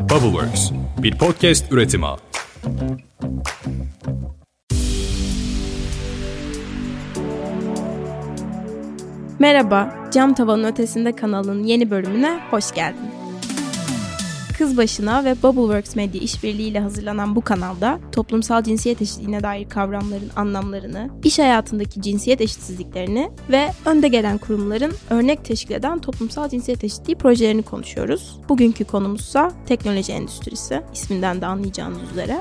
Bubbleworks, bir podcast üretimi. Merhaba, Cam Tavanın Ötesinde kanalının yeni bölümüne hoş geldin. Kız Başına ve Bubbleworks Medya işbirliğiyle hazırlanan bu kanalda toplumsal cinsiyet eşitliğine dair kavramların anlamlarını, iş hayatındaki cinsiyet eşitsizliklerini ve önde gelen kurumların örnek teşkil eden toplumsal cinsiyet eşitliği projelerini konuşuyoruz. Bugünkü konumuzsa teknoloji endüstrisi, isminden de anlayacağınız üzere.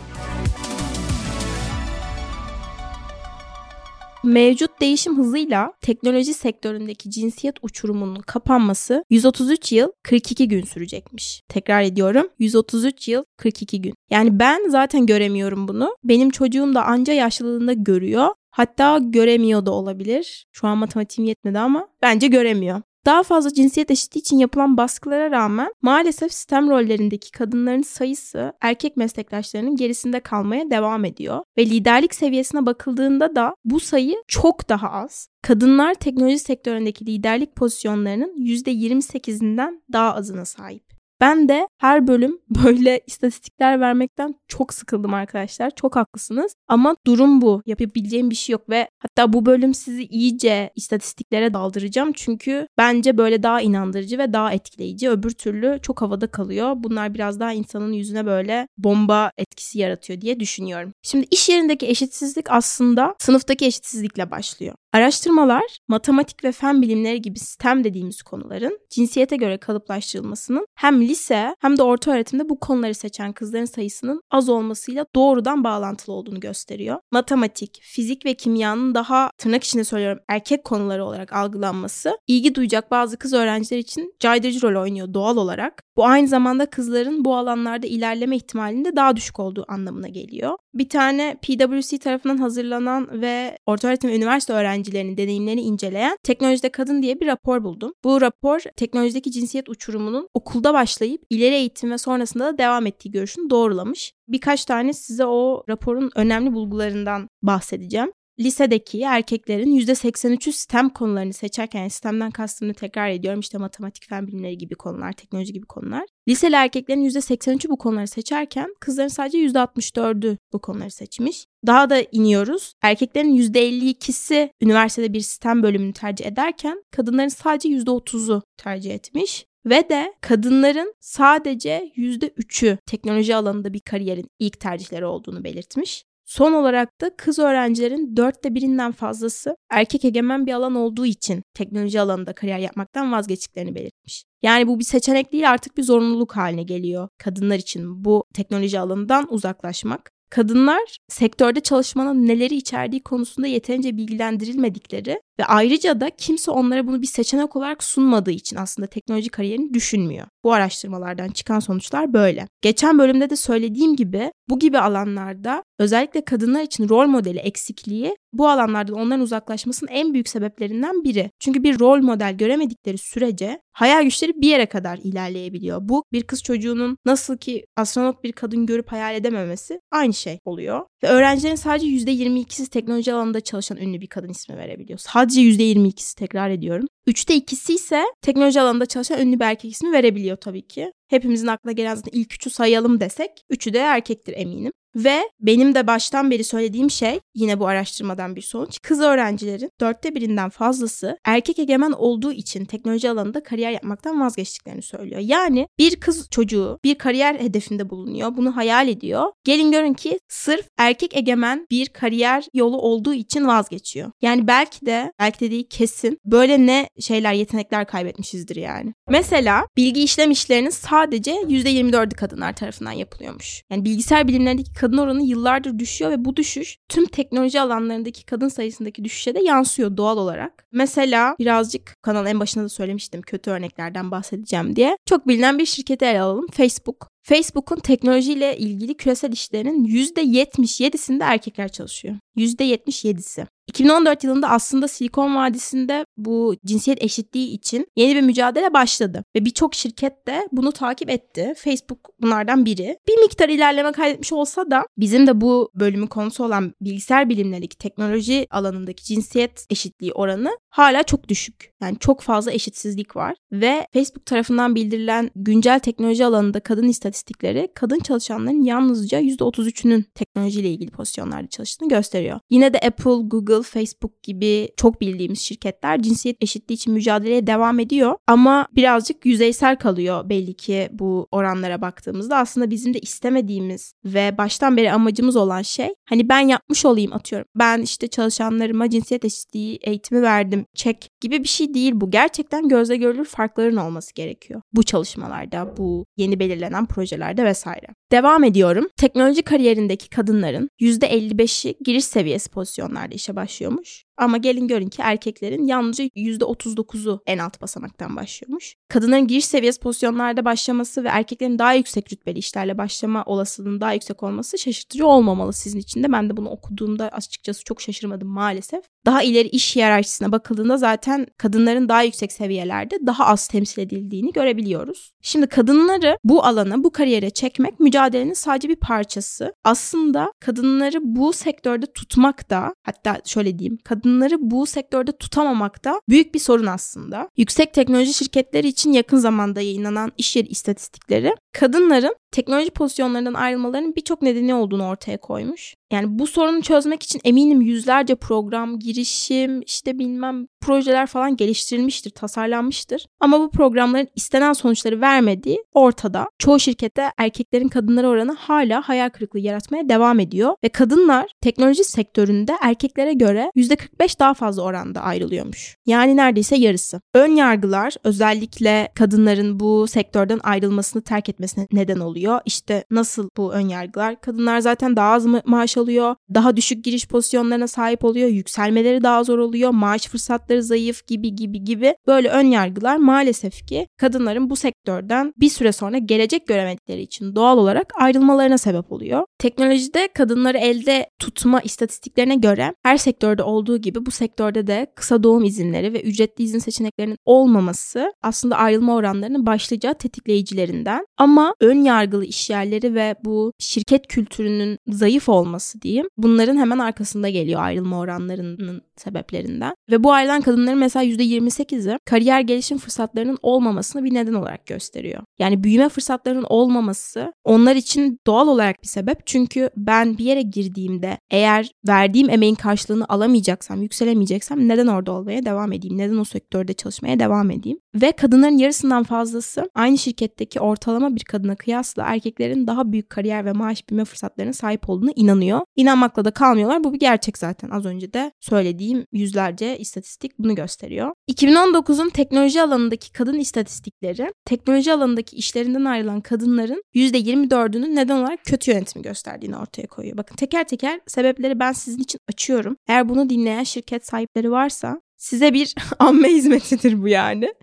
Mevcut değişim hızıyla teknoloji sektöründeki cinsiyet uçurumunun kapanması 133 yıl 42 gün sürecekmiş. Tekrar ediyorum 133 yıl 42 gün. Yani ben zaten göremiyorum bunu. Benim çocuğum da anca yaşlılığında görüyor. Hatta göremiyor da olabilir. Şu an matematiğim yetmedi ama bence göremiyor. Daha fazla cinsiyet eşitliği için yapılan baskılara rağmen maalesef sistem rollerindeki kadınların sayısı erkek meslektaşlarının gerisinde kalmaya devam ediyor. Ve liderlik seviyesine bakıldığında da bu sayı çok daha az. Kadınlar teknoloji sektöründeki liderlik pozisyonlarının %28'inden daha azına sahip. Ben de her bölüm böyle istatistikler vermekten çok sıkıldım arkadaşlar. Çok haklısınız. Ama durum bu. Yapabileceğim bir şey yok ve hatta bu bölüm sizi iyice istatistiklere daldıracağım. Çünkü bence böyle daha inandırıcı ve daha etkileyici. Öbür türlü çok havada kalıyor. Bunlar biraz daha insanın yüzüne böyle bomba etkisi yaratıyor diye düşünüyorum. Şimdi iş yerindeki eşitsizlik aslında sınıftaki eşitsizlikle başlıyor. Araştırmalar matematik ve fen bilimleri gibi sistem dediğimiz konuların cinsiyete göre kalıplaştırılmasının hem lise hem de orta öğretimde bu konuları seçen kızların sayısının az olmasıyla doğrudan bağlantılı olduğunu gösteriyor. Matematik, fizik ve kimyanın daha tırnak içinde söylüyorum erkek konuları olarak algılanması ilgi duyacak bazı kız öğrenciler için caydırıcı rol oynuyor doğal olarak. Bu aynı zamanda kızların bu alanlarda ilerleme ihtimalinde daha düşük olduğu anlamına geliyor. Bir tane PwC tarafından hazırlanan ve orta öğretim üniversite öğrencilerinin deneyimlerini inceleyen Teknolojide Kadın diye bir rapor buldum. Bu rapor teknolojideki cinsiyet uçurumunun okulda başlayıp ileri eğitim ve sonrasında da devam ettiği görüşünü doğrulamış. Birkaç tane size o raporun önemli bulgularından bahsedeceğim lisedeki erkeklerin %83'ü sistem konularını seçerken yani sistemden kastımını tekrar ediyorum işte matematik fen bilimleri gibi konular, teknoloji gibi konular. Liseli erkeklerin %83'ü bu konuları seçerken kızların sadece %64'ü bu konuları seçmiş. Daha da iniyoruz. Erkeklerin %52'si üniversitede bir sistem bölümünü tercih ederken kadınların sadece %30'u tercih etmiş. Ve de kadınların sadece %3'ü teknoloji alanında bir kariyerin ilk tercihleri olduğunu belirtmiş. Son olarak da kız öğrencilerin dörtte birinden fazlası erkek egemen bir alan olduğu için teknoloji alanında kariyer yapmaktan vazgeçtiklerini belirtmiş. Yani bu bir seçenek değil artık bir zorunluluk haline geliyor kadınlar için bu teknoloji alanından uzaklaşmak. Kadınlar sektörde çalışmanın neleri içerdiği konusunda yeterince bilgilendirilmedikleri ve ayrıca da kimse onlara bunu bir seçenek olarak sunmadığı için aslında teknoloji kariyerini düşünmüyor. Bu araştırmalardan çıkan sonuçlar böyle. Geçen bölümde de söylediğim gibi bu gibi alanlarda özellikle kadınlar için rol modeli eksikliği bu alanlardan onların uzaklaşmasının en büyük sebeplerinden biri. Çünkü bir rol model göremedikleri sürece hayal güçleri bir yere kadar ilerleyebiliyor. Bu bir kız çocuğunun nasıl ki astronot bir kadın görüp hayal edememesi aynı şey oluyor. Ve öğrencilerin sadece %22'si teknoloji alanında çalışan ünlü bir kadın ismi verebiliyor. Sadece %22'si tekrar ediyorum. Üçte ikisi ise teknoloji alanında çalışan ünlü bir erkek ismi verebiliyor tabii ki. Hepimizin aklına gelen zaten ilk üçü sayalım desek üçü de erkektir eminim. Ve benim de baştan beri söylediğim şey yine bu araştırmadan bir sonuç. Kız öğrencilerin dörtte birinden fazlası erkek egemen olduğu için teknoloji alanında kariyer yapmaktan vazgeçtiklerini söylüyor. Yani bir kız çocuğu bir kariyer hedefinde bulunuyor. Bunu hayal ediyor. Gelin görün ki sırf erkek egemen bir kariyer yolu olduğu için vazgeçiyor. Yani belki de belki de değil kesin böyle ne şeyler yetenekler kaybetmişizdir yani. Mesela bilgi işlem işlerinin sadece %24'ü kadınlar tarafından yapılıyormuş. Yani bilgisayar bilimlerindeki kadın oranı yıllardır düşüyor ve bu düşüş tüm teknoloji alanlarındaki kadın sayısındaki düşüşe de yansıyor doğal olarak. Mesela birazcık kanal en başında da söylemiştim kötü örneklerden bahsedeceğim diye. Çok bilinen bir şirketi ele alalım. Facebook. Facebook'un teknolojiyle ilgili küresel işlerinin %77'sinde erkekler çalışıyor. %77'si. 2014 yılında aslında Silikon Vadisi'nde bu cinsiyet eşitliği için yeni bir mücadele başladı. Ve birçok şirket de bunu takip etti. Facebook bunlardan biri. Bir miktar ilerleme kaydetmiş olsa da bizim de bu bölümün konusu olan bilgisayar bilimlerindeki teknoloji alanındaki cinsiyet eşitliği oranı hala çok düşük. Yani çok fazla eşitsizlik var. Ve Facebook tarafından bildirilen güncel teknoloji alanında kadın istatistiği istatistikleri kadın çalışanların yalnızca %33'ünün teknolojiyle ilgili pozisyonlarda çalıştığını gösteriyor. Yine de Apple, Google, Facebook gibi çok bildiğimiz şirketler cinsiyet eşitliği için mücadeleye devam ediyor ama birazcık yüzeysel kalıyor belli ki bu oranlara baktığımızda. Aslında bizim de istemediğimiz ve baştan beri amacımız olan şey hani ben yapmış olayım atıyorum. Ben işte çalışanlarıma cinsiyet eşitliği eğitimi verdim, çek gibi bir şey değil bu. Gerçekten gözle görülür farkların olması gerekiyor. Bu çalışmalarda, bu yeni belirlenen projelerde vesaire. Devam ediyorum. Teknoloji kariyerindeki kadınların %55'i giriş seviyesi pozisyonlarda işe başlıyormuş. Ama gelin görün ki erkeklerin yalnızca %39'u en alt basamaktan başlıyormuş. Kadınların giriş seviyesi pozisyonlarda başlaması ve erkeklerin daha yüksek rütbeli işlerle başlama olasılığının daha yüksek olması şaşırtıcı olmamalı sizin için de. Ben de bunu okuduğumda açıkçası çok şaşırmadım maalesef. Daha ileri iş hiyerarşisine bakıldığında zaten kadınların daha yüksek seviyelerde daha az temsil edildiğini görebiliyoruz. Şimdi kadınları bu alana, bu kariyere çekmek mücadelenin sadece bir parçası. Aslında kadınları bu sektörde tutmak da hatta şöyle diyeyim kadınları bu sektörde tutamamak da büyük bir sorun aslında. Yüksek teknoloji şirketleri için yakın zamanda yayınlanan iş yeri istatistikleri kadınların teknoloji pozisyonlarından ayrılmalarının birçok nedeni olduğunu ortaya koymuş. Yani bu sorunu çözmek için eminim yüzlerce program, girişim, işte bilmem projeler falan geliştirilmiştir, tasarlanmıştır. Ama bu programların istenen sonuçları vermediği ortada. Çoğu şirkette erkeklerin kadınlara oranı hala hayal kırıklığı yaratmaya devam ediyor. Ve kadınlar teknoloji sektöründe erkeklere göre %45 daha fazla oranda ayrılıyormuş. Yani neredeyse yarısı. Ön yargılar özellikle kadınların bu sektörden ayrılmasını terk etmesine neden oluyor. İşte nasıl bu ön yargılar? Kadınlar zaten daha az maaş alıyor, daha düşük giriş pozisyonlarına sahip oluyor, yükselmeleri daha zor oluyor, maaş fırsatları zayıf gibi gibi gibi böyle ön yargılar maalesef ki kadınların bu sektörden bir süre sonra gelecek göremedikleri için doğal olarak ayrılmalarına sebep oluyor. Teknolojide kadınları elde tutma istatistiklerine göre her sektörde olduğu gibi bu sektörde de kısa doğum izinleri ve ücretli izin seçeneklerinin olmaması aslında ayrılma oranlarının başlıca tetikleyicilerinden. Ama ön yargılı işyerleri ve bu şirket kültürünün zayıf olması diyeyim bunların hemen arkasında geliyor ayrılma oranlarının sebeplerinden. Ve bu ayrılan kadınların mesela %28'i kariyer gelişim fırsatlarının olmamasını bir neden olarak gösteriyor. Yani büyüme fırsatlarının olmaması onlar için doğal olarak bir sebep. Çünkü ben bir yere girdiğimde eğer verdiğim emeğin karşılığını alamayacaksam, yükselemeyeceksem neden orada olmaya devam edeyim? Neden o sektörde çalışmaya devam edeyim? Ve kadınların yarısından fazlası aynı şirketteki ortalama bir kadına kıyasla erkeklerin daha büyük kariyer ve maaş büyüme fırsatlarına sahip olduğunu inanıyor. İnanmakla da kalmıyorlar. Bu bir gerçek zaten. Az önce de söylediğim yüzlerce istatistik bunu gösteriyor. 2019'un teknoloji alanındaki kadın istatistikleri teknoloji alanındaki işlerinden ayrılan kadınların %24'ünün neden olarak kötü yönetimi gösterdiğini ortaya koyuyor. Bakın teker teker sebepleri ben sizin için açıyorum. Eğer bunu dinleyen şirket sahipleri varsa size bir amme hizmetidir bu yani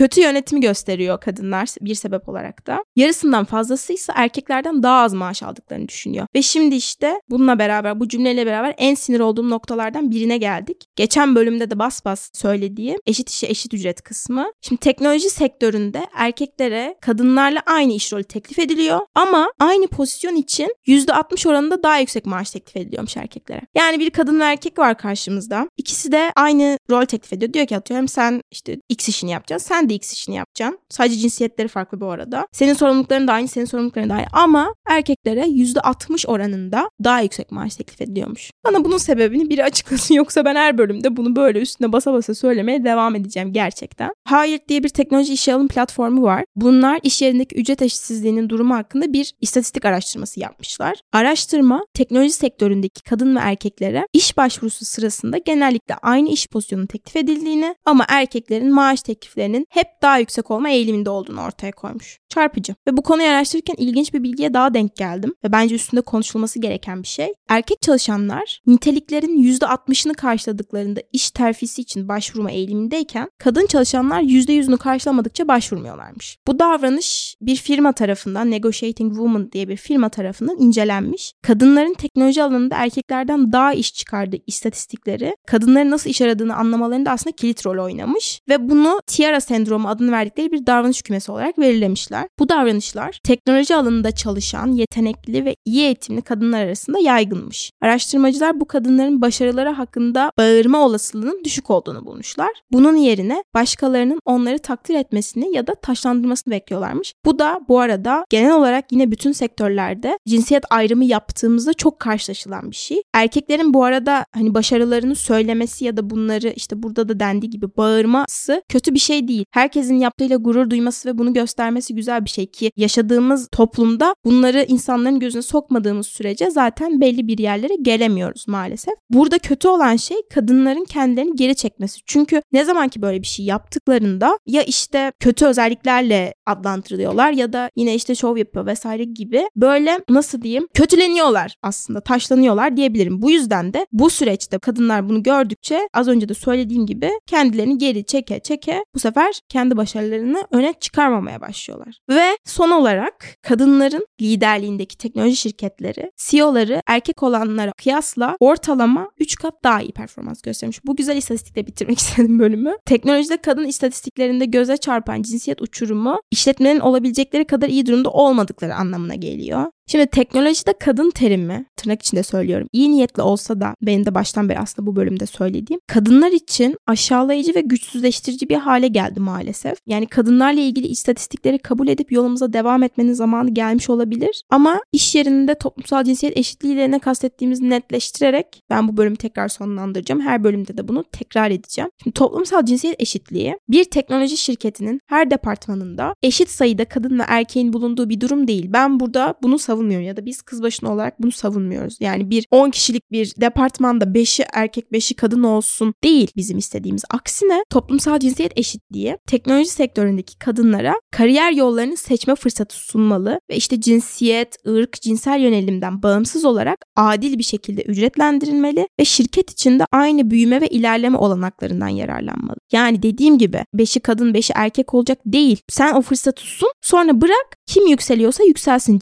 kötü yönetimi gösteriyor kadınlar bir sebep olarak da. Yarısından fazlası ise erkeklerden daha az maaş aldıklarını düşünüyor. Ve şimdi işte bununla beraber bu cümleyle beraber en sinir olduğum noktalardan birine geldik. Geçen bölümde de bas bas söylediğim eşit işe eşit ücret kısmı. Şimdi teknoloji sektöründe erkeklere kadınlarla aynı iş rolü teklif ediliyor ama aynı pozisyon için %60 oranında daha yüksek maaş teklif ediliyormuş erkeklere. Yani bir kadın ve erkek var karşımızda. İkisi de aynı rol teklif ediyor. Diyor ki atıyorum sen işte X işini yapacaksın. Sen de X işini yapacaksın. Sadece cinsiyetleri farklı bu arada. Senin sorumlulukların da aynı, senin sorumlulukların da aynı. Ama erkeklere %60 oranında daha yüksek maaş teklif ediliyormuş. Bana bunun sebebini biri açıklasın yoksa ben her bölümde bunu böyle üstüne basa basa söylemeye devam edeceğim gerçekten. Hired diye bir teknoloji işe alım platformu var. Bunlar iş yerindeki ücret eşitsizliğinin durumu hakkında bir istatistik araştırması yapmışlar. Araştırma teknoloji sektöründeki kadın ve erkeklere iş başvurusu sırasında genellikle aynı iş pozisyonu teklif edildiğini ama erkeklerin maaş tekliflerinin hep daha yüksek olma eğiliminde olduğunu ortaya koymuş. Çarpıcı. Ve bu konuyu araştırırken ilginç bir bilgiye daha denk geldim ve bence üstünde konuşulması gereken bir şey. Erkek çalışanlar niteliklerin %60'ını karşıladıklarında iş terfisi için başvurma eğilimindeyken kadın çalışanlar %100'ünü karşılamadıkça başvurmuyorlarmış. Bu davranış bir firma tarafından Negotiating Woman diye bir firma tarafından incelenmiş. Kadınların teknoloji alanında erkeklerden daha iş çıkardığı istatistikleri kadınların nasıl iş aradığını anlamalarında aslında kilit rol oynamış ve bunu Tiara sendromu adını verdikleri bir davranış kümesi olarak belirlemişler. Bu davranışlar teknoloji alanında çalışan yetenekli ve iyi eğitimli kadınlar arasında yaygınmış. Araştırmacılar bu kadınların başarıları hakkında bağırma olasılığının düşük olduğunu bulmuşlar. Bunun yerine başkalarının onları takdir etmesini ya da taşlandırmasını bekliyorlarmış. Bu da bu arada genel olarak yine bütün sektörlerde cinsiyet ayrımı yaptığımızda çok karşılaşılan bir şey. Erkeklerin bu arada hani başarılarını söylemesi ya da bunları işte burada da dendiği gibi bağırması kötü bir şey değil. Herkesin yaptığıyla gurur duyması ve bunu göstermesi güzel bir şey ki yaşadığımız toplumda bunları insanların gözüne sokmadığımız sürece zaten belli bir yerlere gelemiyoruz maalesef. Burada kötü olan şey kadınların kendilerini geri çekmesi. Çünkü ne zaman ki böyle bir şey yaptıklarında ya işte kötü özelliklerle adlandırılıyorlar ya da yine işte şov yapıyor vesaire gibi böyle nasıl diyeyim kötüleniyorlar aslında taşlanıyorlar diyebilirim. Bu yüzden de bu süreçte kadınlar bunu gördükçe az önce de söylediğim gibi kendilerini geri çeke çeke bu sefer kendi başarılarını öne çıkarmamaya başlıyorlar. Ve son olarak kadınların liderliğindeki teknoloji şirketleri CEO'ları erkek olanlara kıyasla ortalama 3 kat daha iyi performans göstermiş. Bu güzel istatistikle bitirmek istedim bölümü. Teknolojide kadın istatistiklerinde göze çarpan cinsiyet uçurumu işletmenin olabilecekleri kadar iyi durumda olmadıkları anlamına geliyor. Şimdi teknolojide kadın terimi tırnak içinde söylüyorum. İyi niyetli olsa da benim de baştan beri aslında bu bölümde söylediğim kadınlar için aşağılayıcı ve güçsüzleştirici bir hale geldi maalesef. Yani kadınlarla ilgili istatistikleri kabul edip yolumuza devam etmenin zamanı gelmiş olabilir. Ama iş yerinde toplumsal cinsiyet eşitliğiyle ne kastettiğimizi netleştirerek ben bu bölümü tekrar sonlandıracağım. Her bölümde de bunu tekrar edeceğim. Şimdi toplumsal cinsiyet eşitliği bir teknoloji şirketinin her departmanında eşit sayıda kadın ve erkeğin bulunduğu bir durum değil. Ben burada bunu savunuyorum savunmuyorum ya da biz kız başına olarak bunu savunmuyoruz. Yani bir 10 kişilik bir departmanda 5'i erkek 5'i kadın olsun değil bizim istediğimiz. Aksine toplumsal cinsiyet eşitliği teknoloji sektöründeki kadınlara kariyer yollarını seçme fırsatı sunmalı ve işte cinsiyet, ırk, cinsel yönelimden bağımsız olarak adil bir şekilde ücretlendirilmeli ve şirket içinde aynı büyüme ve ilerleme olanaklarından yararlanmalı. Yani dediğim gibi 5'i kadın 5'i erkek olacak değil. Sen o fırsatı sun sonra bırak kim yükseliyorsa yükselsin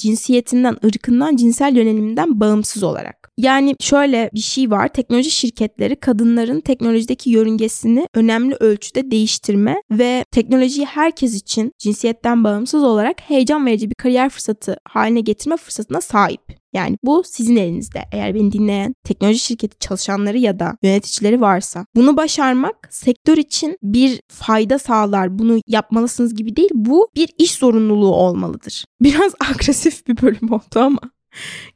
cinsiyetinden ırkından, cinsel yöneliminden bağımsız olarak. Yani şöyle bir şey var. Teknoloji şirketleri kadınların teknolojideki yörüngesini önemli ölçüde değiştirme ve teknolojiyi herkes için cinsiyetten bağımsız olarak heyecan verici bir kariyer fırsatı haline getirme fırsatına sahip. Yani bu sizin elinizde. Eğer beni dinleyen teknoloji şirketi çalışanları ya da yöneticileri varsa bunu başarmak sektör için bir fayda sağlar. Bunu yapmalısınız gibi değil. Bu bir iş zorunluluğu olmalıdır. Biraz agresif bir bölüm oldu ama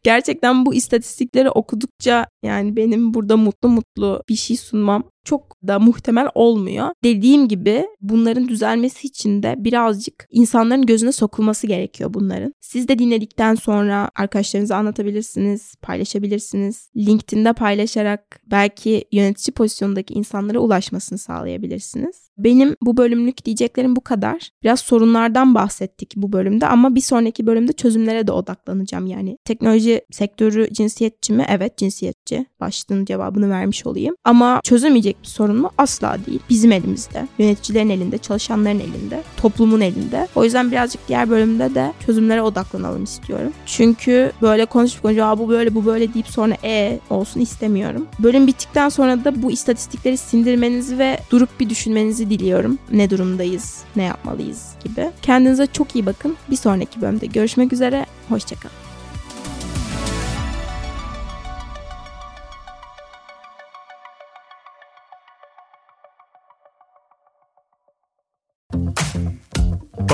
gerçekten bu istatistikleri okudukça yani benim burada mutlu mutlu bir şey sunmam çok da muhtemel olmuyor. Dediğim gibi bunların düzelmesi için de birazcık insanların gözüne sokulması gerekiyor bunların. Siz de dinledikten sonra arkadaşlarınıza anlatabilirsiniz, paylaşabilirsiniz. LinkedIn'de paylaşarak belki yönetici pozisyondaki insanlara ulaşmasını sağlayabilirsiniz. Benim bu bölümlük diyeceklerim bu kadar. Biraz sorunlardan bahsettik bu bölümde ama bir sonraki bölümde çözümlere de odaklanacağım. Yani teknoloji sektörü cinsiyetçi mi? Evet cinsiyetçi. Başlığın cevabını vermiş olayım. Ama çözemeyecek çözülebilecek bir sorun mu? Asla değil. Bizim elimizde. Yöneticilerin elinde, çalışanların elinde, toplumun elinde. O yüzden birazcık diğer bölümde de çözümlere odaklanalım istiyorum. Çünkü böyle konuşup konuşup bu böyle bu böyle deyip sonra e olsun istemiyorum. Bölüm bittikten sonra da bu istatistikleri sindirmenizi ve durup bir düşünmenizi diliyorum. Ne durumdayız, ne yapmalıyız gibi. Kendinize çok iyi bakın. Bir sonraki bölümde görüşmek üzere. Hoşçakalın.